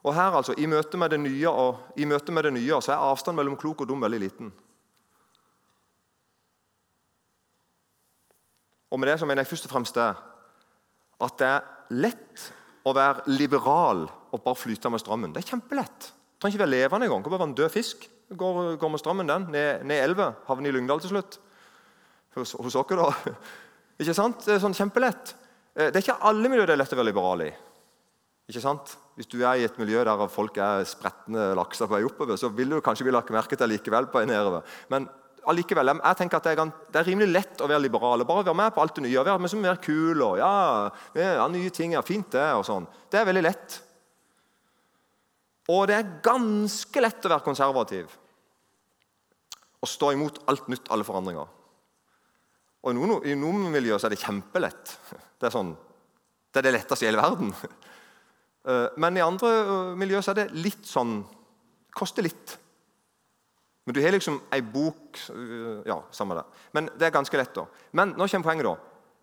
Og her altså, I møte med det nye, og, i møte med det nye så er avstanden mellom klok og dum veldig liten. Og med det så mener jeg først og fremst det at det er lett å være liberal og bare flyte med strømmen. Det er kjempelett. Det trenger ikke være levende engang. Kan bare være en død fisk. Går, går med strømmen den, ned, ned elva, havner i Lyngdal til slutt. Hos, hos dere, da. Ikke sant? Det er sånn kjempelett. Eh, det er ikke alle miljøer det er lett å være liberal i. Ikke sant? Hvis du er i et miljø der folk er spretne lakser på vei oppover, så vil du kanskje bli lagt merke til likevel på vei nedover. Men allikevel, jeg tenker at det er, det er, rimelig lett å være liberal. Bare være med på alt det nye. Være med som være kul og ja, ja, nye ting. Ja, fint, det. og sånn. Det er veldig lett. Og det er ganske lett å være konservativ og stå imot alt nytt, alle forandringer. Og I noen, miljøer er det kjempelett. Det er, sånn, det er det letteste i hele verden. Eh, men i andre miljøer miljøer er det litt sånn Koster litt. Men du har liksom ei bok øh, Ja, samme det. Men det er ganske lett. da. Men nå kommer poenget. da.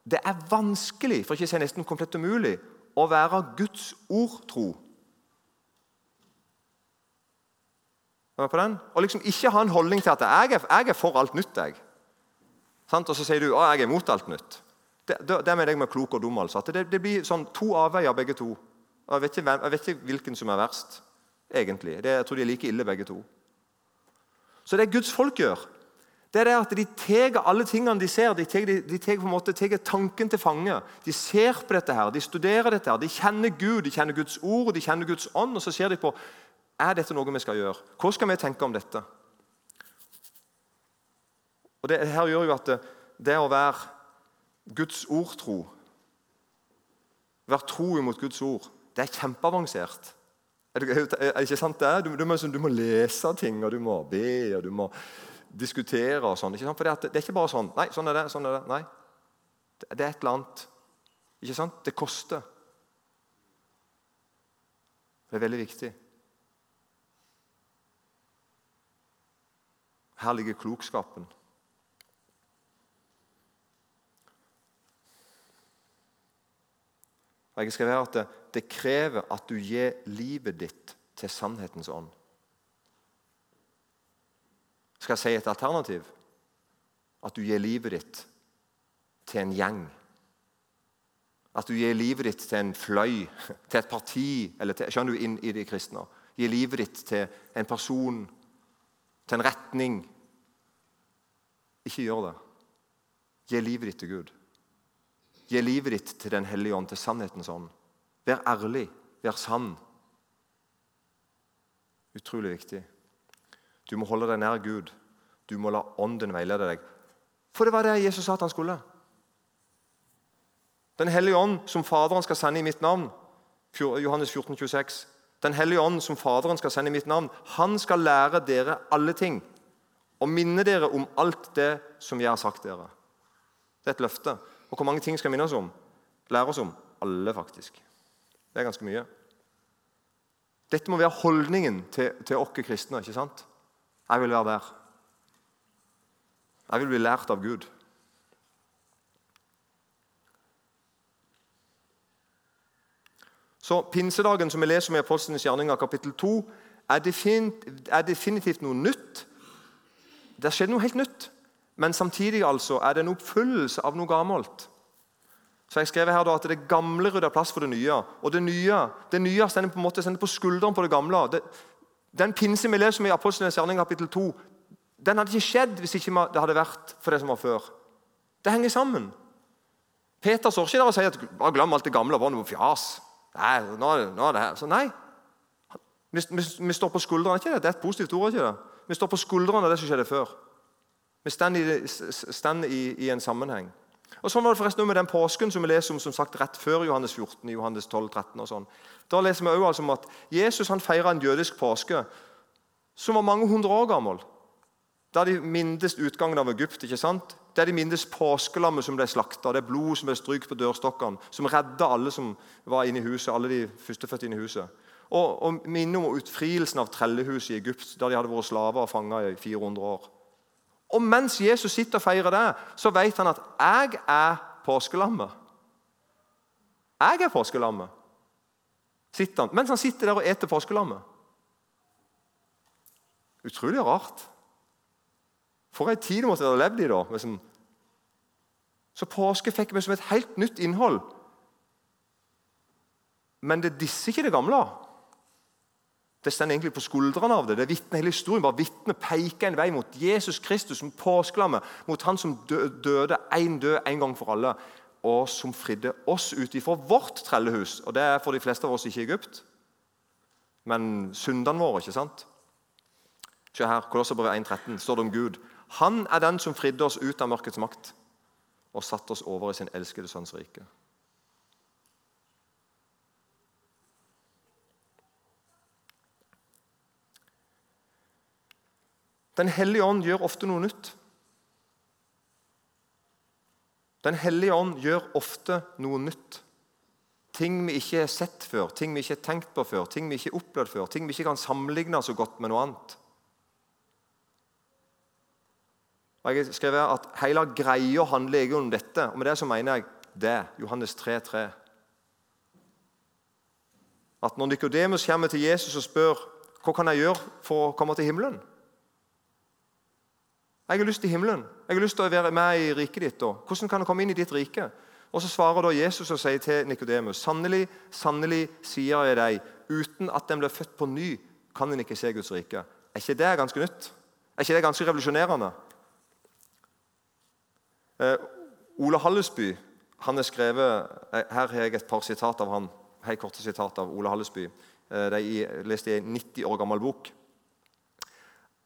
Det er vanskelig, for ikke å si nesten komplett umulig, å være Guds ord tro. Er på den? Og liksom ikke ha en holdning til at jeg er, jeg er for alt nytt. jeg. Og så sier du at jeg er imot alt nytt. Det, det, det mener jeg med klok og dum. altså. Det, det blir sånn to avveier, begge to. Jeg vet, ikke, jeg vet ikke hvilken som er verst, egentlig. Det, jeg tror de er like ille, begge to. Så det Guds folk gjør, det er det at de tar alle tingene de ser, de tar, de, de på en måte, tar tanken til fange. De ser på dette, her, de studerer dette, her, de kjenner Gud, de kjenner Guds ord, de kjenner Guds ånd. Og så ser de på er dette noe vi skal gjøre. Hva skal vi tenke om dette? Og det her gjør jo at det, det å være Guds ord tro, være tro imot Guds ord, det er kjempeavansert. Er det, ikke sant det? Du, du, må, du, må, lese ting, og du må be, og du må diskutere og sånn. For det, det, er ikke bare sånn. Nei, sånn er det. sånn er det. Nei. Det, det er et eller annet. Ikke sant? Det koster. Det er veldig viktig. Her ligger klokskapen. Og jeg skal være at det, det krever at du gir livet ditt til sannhetens ånd. Skal jeg si et alternativ? At du gir livet ditt til en gjeng. At du gir livet ditt til en fløy, til et parti eller til, Skjønner du inn i de kristne? Gi livet ditt til en person, til en retning. Ikke gjør det. Gi livet ditt til Gud. Gi livet ditt til Den hellige ånd, til sannhetens ånd. Vær ærlig, vær sann. Utrolig viktig. Du må holde deg nær Gud. Du må la Ånden veilede deg. For det var det Jesus sa at han skulle. Den hellige ånd, som Faderen skal sende i mitt navn. Johannes 14, 26. Den hellige ånd, som Faderen skal sende i mitt navn, han skal lære dere alle ting og minne dere om alt det som jeg har sagt dere. Det er et løfte. Og hvor mange ting skal minne oss om? Lære oss om? Alle, faktisk. Det er ganske mye. Dette må være holdningen til, til oss kristne. ikke sant? Jeg vil være der. Jeg vil bli lært av Gud. Så Pinsedagen, som vi leser om i Apostlenes gjerninger, kapittel 2, er, definitivt, er definitivt noe nytt. Det har skjedd noe helt nytt. Men samtidig altså er det en oppfyllelse av noe gammelt. Så jeg skrev her da at Det gamle rydder plass for det nye. Og det nye det nye stender på en måte stender på skulderen på det gamle. Det, den pinse vi leser om i Apostlenes gjerning kapittel 2, den hadde ikke skjedd hvis ikke det hadde vært for det som var før. Det henger sammen. Peter står ikke der og sier at bare glem alt det gamle. bare noe fjas. Nei, nå, nå er det her. Så nei. Vi, vi, vi står på skuldrene. Ikke det? det er et positivt ord. ikke det? Vi står på skuldrene av det som skjedde før. Vi står i, i, en sammenheng. Og Sånn var det forresten med den påsken som vi leser om som sagt rett før Johannes 14. Johannes 12, 13 og sånn. Da leser vi også altså om at Jesus han feira en jødisk påske som var mange hundre år gammel. Der de mindes utgangen av Egypt. ikke sant? Det er de mindes påskelammet som ble slakta, det blod som ble strykt på dørstokkene, som redda alle som var inne i huset, alle de førstefødte inne i huset. Og, og minne om utfrielsen av trellehuset i Egypt, der de hadde vært slaver og fanga i 400 år. Og mens Jesus sitter og feirer det, så vet han at 'jeg er påskelammet'. Jeg er påskelammet. Sitter han, mens han sitter der og eter påskelammet. Utrolig rart. For ei tid måtte ha levd i da. Liksom. Så påske fikk vi som et helt nytt innhold. Men det disser ikke det gamle. Det står egentlig på skuldrene av det. Det vitner hele historien. bare Vitnet peker en vei mot Jesus Kristus som påskelammet. Mot han som døde én død en gang for alle, og som fridde oss ut ifra vårt trellehus. Og Det er for de fleste av oss ikke Egypt, men syndene våre. ikke sant? Se her, Kolosserbrevet 1,13 står det om Gud. Han er den som fridde oss ut av mørkets makt og satte oss over i sin elskede sønns rike. Den hellige ånd gjør ofte noe nytt. Den hellige ånd gjør ofte noe nytt. Ting vi ikke har sett før, ting vi ikke har tenkt på før, ting vi ikke har opplevd før, ting vi ikke kan sammenligne så godt med noe annet. Og jeg skrev at Hele greia handler egentlig om dette, og med det så mener jeg det. Johannes 3, 3. At når Nikodemus kommer til Jesus og spør hva kan jeg gjøre for å komme til himmelen, Jeg har lyst til himmelen. Jeg har lyst til å være med i riket ditt. da. hvordan kan jeg komme inn i ditt rike? Og Så svarer da Jesus og sier til Nikodemus.: Sannelig, sannelig sier jeg deg, uten at den blir født på ny, kan en ikke se Guds rike. Er ikke det ganske nytt? Er ikke det ganske revolusjonerende? Eh, Ole Hallesby han har skrevet, eh, Her har jeg et par sitat av han, helt korte sitat av Ole Hallesby. Eh, de leste i en 90 år gammel bok.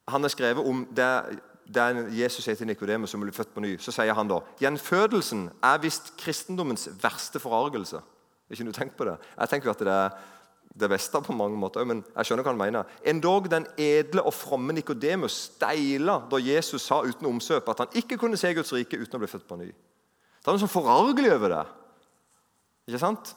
Han har skrevet om det, det Jesus sier til Nikodemus som blir født på ny. Så sier han da gjenfødelsen er visst kristendommens verste forargelse. Ikke noe tenkt på det? Jeg tenker at det er det beste på mange måter, men jeg skjønner hva han mener. Endog den edle og fromme Nikodemus steila da Jesus sa uten omsøp at han ikke kunne se Guds rike uten å bli født på ny. Det er noe sånn forargelig over det. Ikke sant?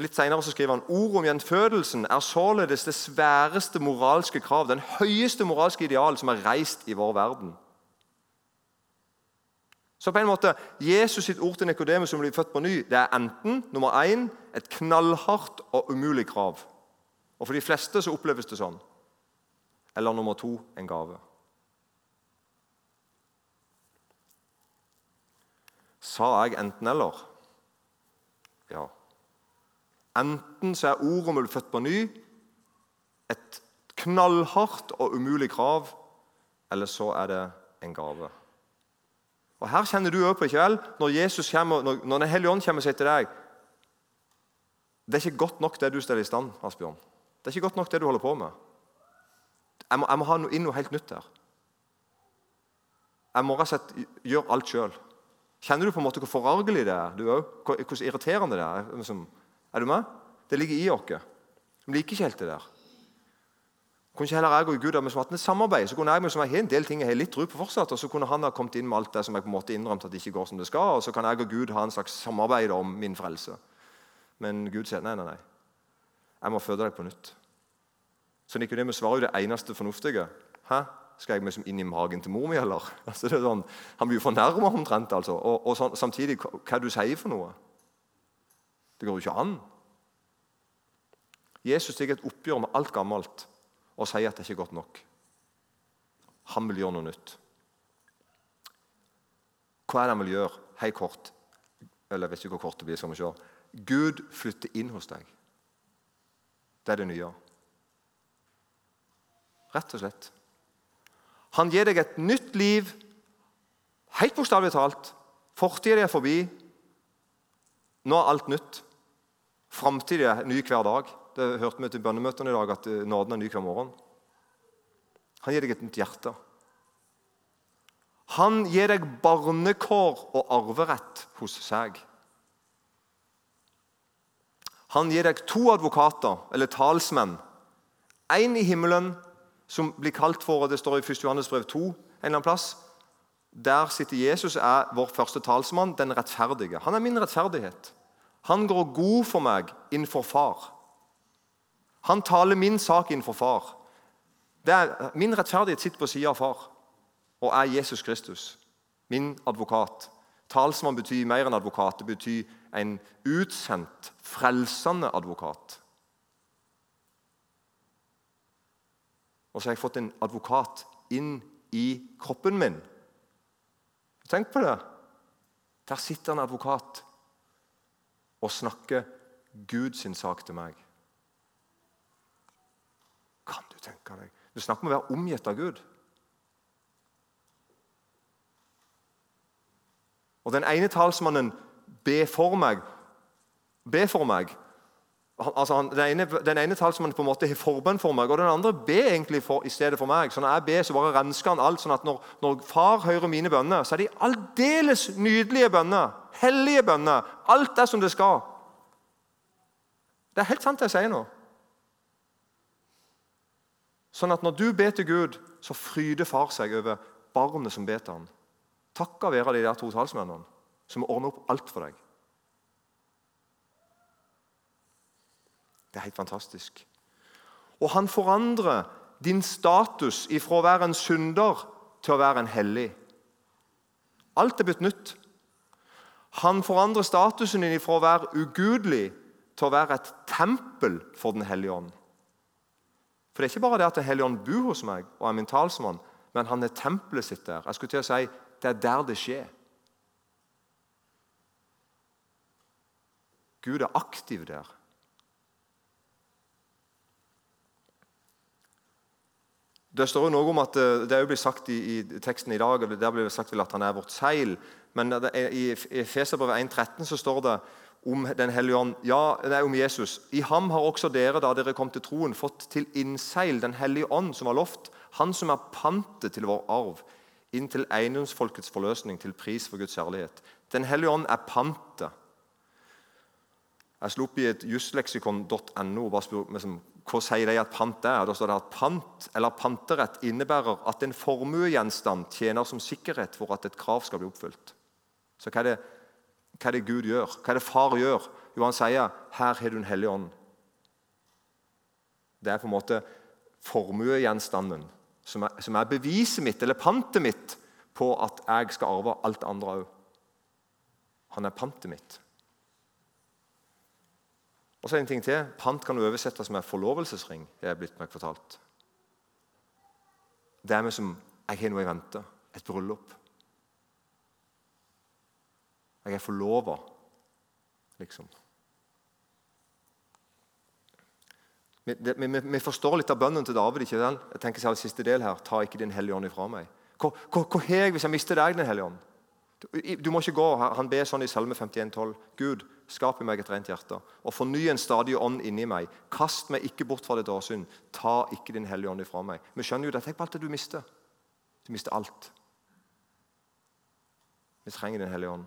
Litt Senere skriver han ordet om gjenfødelsen er således det sværeste moralske krav, den høyeste moralske ideal som er reist i vår verden. Så på en måte, Jesus sitt ord til Nikodemus som blir født på ny, det er enten nummer én, et knallhardt og umulig krav. Og For de fleste så oppleves det sånn. Eller nummer to en gave. Sa jeg enten-eller? Ja. Enten så er ordet om å bli født på ny et knallhardt og umulig krav, eller så er det en gave. Og Her kjenner du òg på ikke vel? Når Jesus kommer, når, når Den hellige ånd kommer og sier til deg Det er ikke godt nok det du steller i stand. Asbjørn. Det er ikke godt nok det du holder på med. Jeg må, jeg må ha noe, inn noe helt nytt her. Jeg må rett og slett gjøre alt sjøl. Kjenner du på en måte hvor forargelig det er? du? Hvor irriterende det er? Liksom, er du med? Det ligger i oss. Vi liker ikke helt det der. Kunne ikke heller jeg og Gud ha hatt et samarbeid? Så kunne jeg som jeg har en del ting jeg har litt tro på fortsatt, og så kunne han ha kommet inn med alt det som jeg på en måte innrømte at det ikke går som det skal, og så kan jeg og Gud ha en slags samarbeid om min frelse. Men Gud sier nei, nei, nei. Jeg må føde deg på nytt. Så Nikodemus svarer jo det eneste fornuftige. Hæ? Skal jeg liksom inn i magen til mor mi, eller? Altså, det er sånn, han blir jo fornærma omtrent. altså. Og, og sånn, samtidig, hva du sier for noe? Det går jo ikke an. Jesus tar et oppgjør med alt gammelt og sier at det ikke er godt nok. Han vil gjøre noe nytt. Hva er det han vil gjøre? Hei, kort. Eller vet ikke hvor kort det blir. skal vi se. Gud flytter inn hos deg. Det er det nye. Rett og slett. Han gir deg et nytt liv, helt bokstavelig talt. Fortida er forbi. Nå er alt nytt. Framtida er ny hver dag. Det hørte vi til bønnemøtene i dag, at eh, nåden er ny hver morgen. Han gir deg et nytt hjerte. Han gir deg barnekår og arverett hos seg. Han gir deg to advokater, eller talsmenn. Én i himmelen, som blir kalt for og Det står i 1. Johannes brev 2 en eller annen plass. Der sitter Jesus, er vår første talsmann, den rettferdige. Han er min rettferdighet. Han går god for meg innenfor Far. Han taler min sak innenfor far. Er, min rettferdighet sitter på sida av far og er Jesus Kristus, min advokat. Talsmann betyr mer enn advokat. Det betyr en utsendt, frelsende advokat. Og så har jeg fått en advokat inn i kroppen min. Tenk på det. Der sitter en advokat og snakker Guds sak til meg. Kan du tenke deg? Du snakker om å være omgitt av Gud. Og Den ene talsmannen ber for meg. Be for meg. Altså, han, den, ene, den ene talsmannen på en måte har forbønn for meg, og den andre ber egentlig for, i stedet for meg. Så når jeg ber, så bare rensker han alt. sånn at når, når far hører mine bønner, så er de aldeles nydelige bønner. Hellige bønner. Alt er som det skal. Det er helt sant, det jeg sier nå. Sånn at når du ber til Gud, så fryder far seg over barnet som ber til ham. Takka være de der to talsmennene som ordner opp alt for deg. Det er helt fantastisk. Og han forandrer din status ifra å være en synder til å være en hellig. Alt er blitt nytt. Han forandrer statusen din fra å være ugudelig til å være et tempel for Den hellige ånd. For det er ikke bare det at Den hellige ånd bor hos meg og er min talsmann, men han er tempelet sitt der. Jeg skulle til å si det er der det skjer. Gud er aktiv der. Det står jo noe om at eh, det blitt sagt i, i, teksten i dag, der blir det sagt at han er vårt seil. Men i Efeserbrevet 1,13 så står det om Den hellige ånd. Ja, det er om Jesus. I ham har også dere, da dere kom til troen, fått til innseil Den hellige ånd, som var lovt. Han som er pantet til vår arv, inntil eiendomsfolkets forløsning, til pris for Guds kjærlighet. Den hellige ånd er pantet. Jeg slo opp i et jusleksikon.no og bare spurte liksom, hva sier de at pant er. Da står det at Pant eller panterett innebærer at en formuegjenstand tjener som sikkerhet for at et krav skal bli oppfylt. Så hva er det, hva er det Gud gjør? Hva er det far gjør? Jo, han sier 'Her har du en hellig ånd'. Det er på en måte formuegjenstanden som er, som er beviset mitt, eller pantet mitt, på at jeg skal arve alt det andre òg. Han er pantet mitt. Og så en ting til. Pant kan oversettes med forlovelsesring. Det er blitt meg fortalt. Det er vi som Jeg har noe i vente. Et bryllup. Jeg er forlova, liksom. Vi, forstår litt av bønnen til David. ikke vel? Jeg tenker særlig siste del her. Ta ikke Din Hellige Ånd ifra meg. Hvor, hva har jeg hvis jeg mister deg, Din Hellige Ånd? Du, du, må ikke gå. Han ber sånn i Salme 51,12. Gud, Skap i meg et rent hjerte, og forny en stadig ånd inni meg. Kast meg ikke bort fra ditt åsyn. Ta ikke Din hellige ånd ifra meg. Vi skjønner jo det. Tenk på alt det du mister. Du mister alt. Vi trenger Din hellige ånd.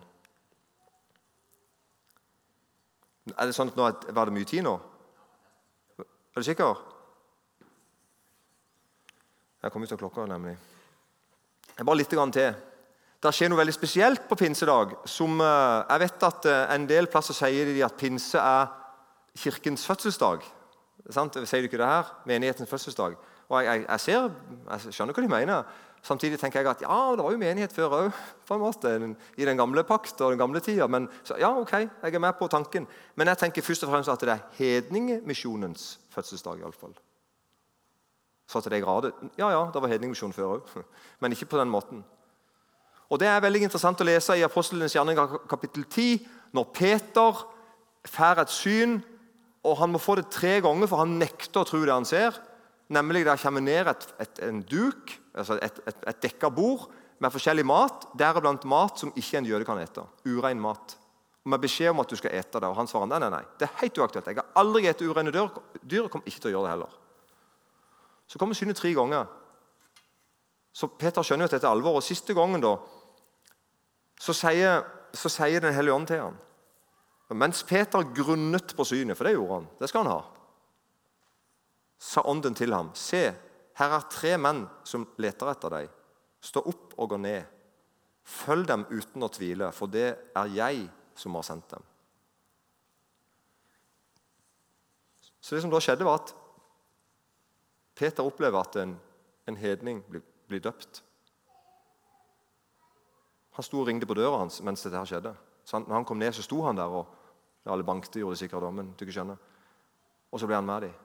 Er det sånn at nå Var det mye tid nå? Er du sikker? Jeg kom ut av klokka, nemlig. Bare litt til. Det skjer noe veldig spesielt på pinsedag. som eh, Jeg vet at eh, en del plasser sier de at pinse er kirkens fødselsdag. Sant? Sier du ikke det her? Menighetens fødselsdag. Og jeg, jeg, ser, jeg, skjønner hva de mener. Samtidig tenker jeg at ja, det var jo menighet før òg, i den gamle pakt og den gamle tida. Men så, ja, ok, jeg er med på tanken. Men jeg tenker først og fremst at det er hedningemisjonens fødselsdag. I alle fall. Så til de grader, Ja, ja, det var hedningemisjon før òg, men ikke på den måten. Og Det er veldig interessant å lese i Apostelens gjerning kapittel 10, når Peter får et syn, og han må få det tre ganger, for han nekter å tro det han ser. Nemlig der kommer ned et, et, en duk, altså et, et, et dekka bord med forskjellig mat, deriblant mat som ikke en jøde kan ete. Urein mat. Og Med beskjed om at du skal ete det. Og han svarer nei, nei, nei, det er helt uaktuelt. Jeg har aldri spist ureine dyr, dyr og kommer ikke til å gjøre det heller. Så kommer synet tre ganger. Så Peter skjønner jo at dette er alvor. Og Siste gangen da, så sier, så sier Den hellige ånd til ham Mens Peter grunnet på synet, for det gjorde han, det skal han ha, sa ånden til ham.: Se, her er tre menn som leter etter deg. Stå opp og gå ned. Følg dem uten å tvile, for det er jeg som har sendt dem. Så Det som da skjedde, var at Peter opplever at en, en hedning blir blir, døpt. Han sto og ringte på døra hans mens dette her skjedde. Så han, når han kom ned, så sto han der, og alle bankte, gjorde det sikkert men du ikke skjønner. Og så ble han med dem.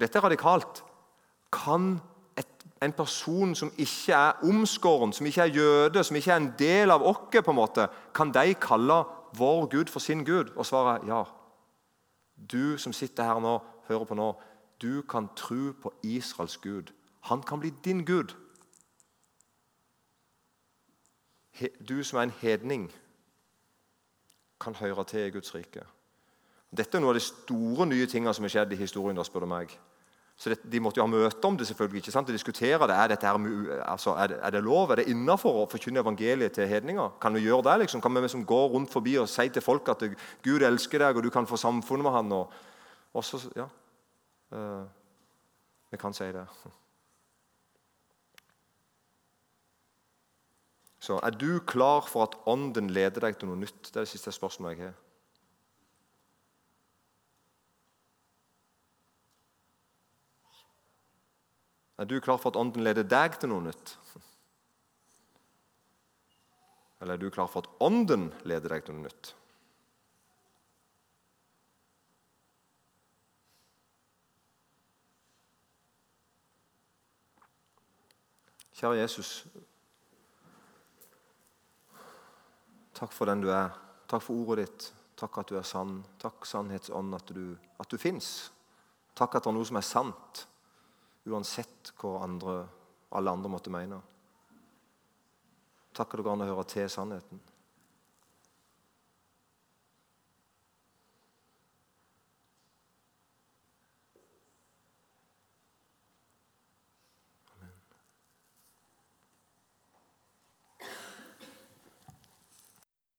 Dette er radikalt. Kan et, en person som ikke er omskåren, som ikke er jøde, som ikke er en del av oss, på en måte, kan de kalle vår Gud for sin Gud? Og svaret er ja. Du som sitter her nå, hører på nå, du kan tro på Israels Gud. Han kan bli din Gud. Du som er en hedning, kan høre til i Guds rike. Dette er noe av de store nye tingene som har skjedd i historien. da, spør du meg. Så det, De måtte jo ha møte om det, selvfølgelig, ikke sant? og diskutere det. Er, her, altså, er, det, er det lov? Er det innafor å forkynne evangeliet til hedninger? Kan vi gjøre det? liksom? Kan vi liksom gå rundt forbi og si til folk at Gud elsker deg, og du kan få samfunnet med han? Og, og så, ja, uh, Vi kan si det. Så er du klar for at Ånden leder deg til noe nytt? Det er det siste spørsmålet jeg har. Er du klar for at Ånden leder deg til noe nytt? Eller er du klar for at Ånden leder deg til noe nytt? Kjære Jesus. Takk for den du er. Takk for ordet ditt. Takk at du er sann. Takk, sannhetsånd, at du, at du fins. Takk at det er noe som er sant, uansett hva andre, alle andre måtte mene. Takk at det går an å høre til sannheten.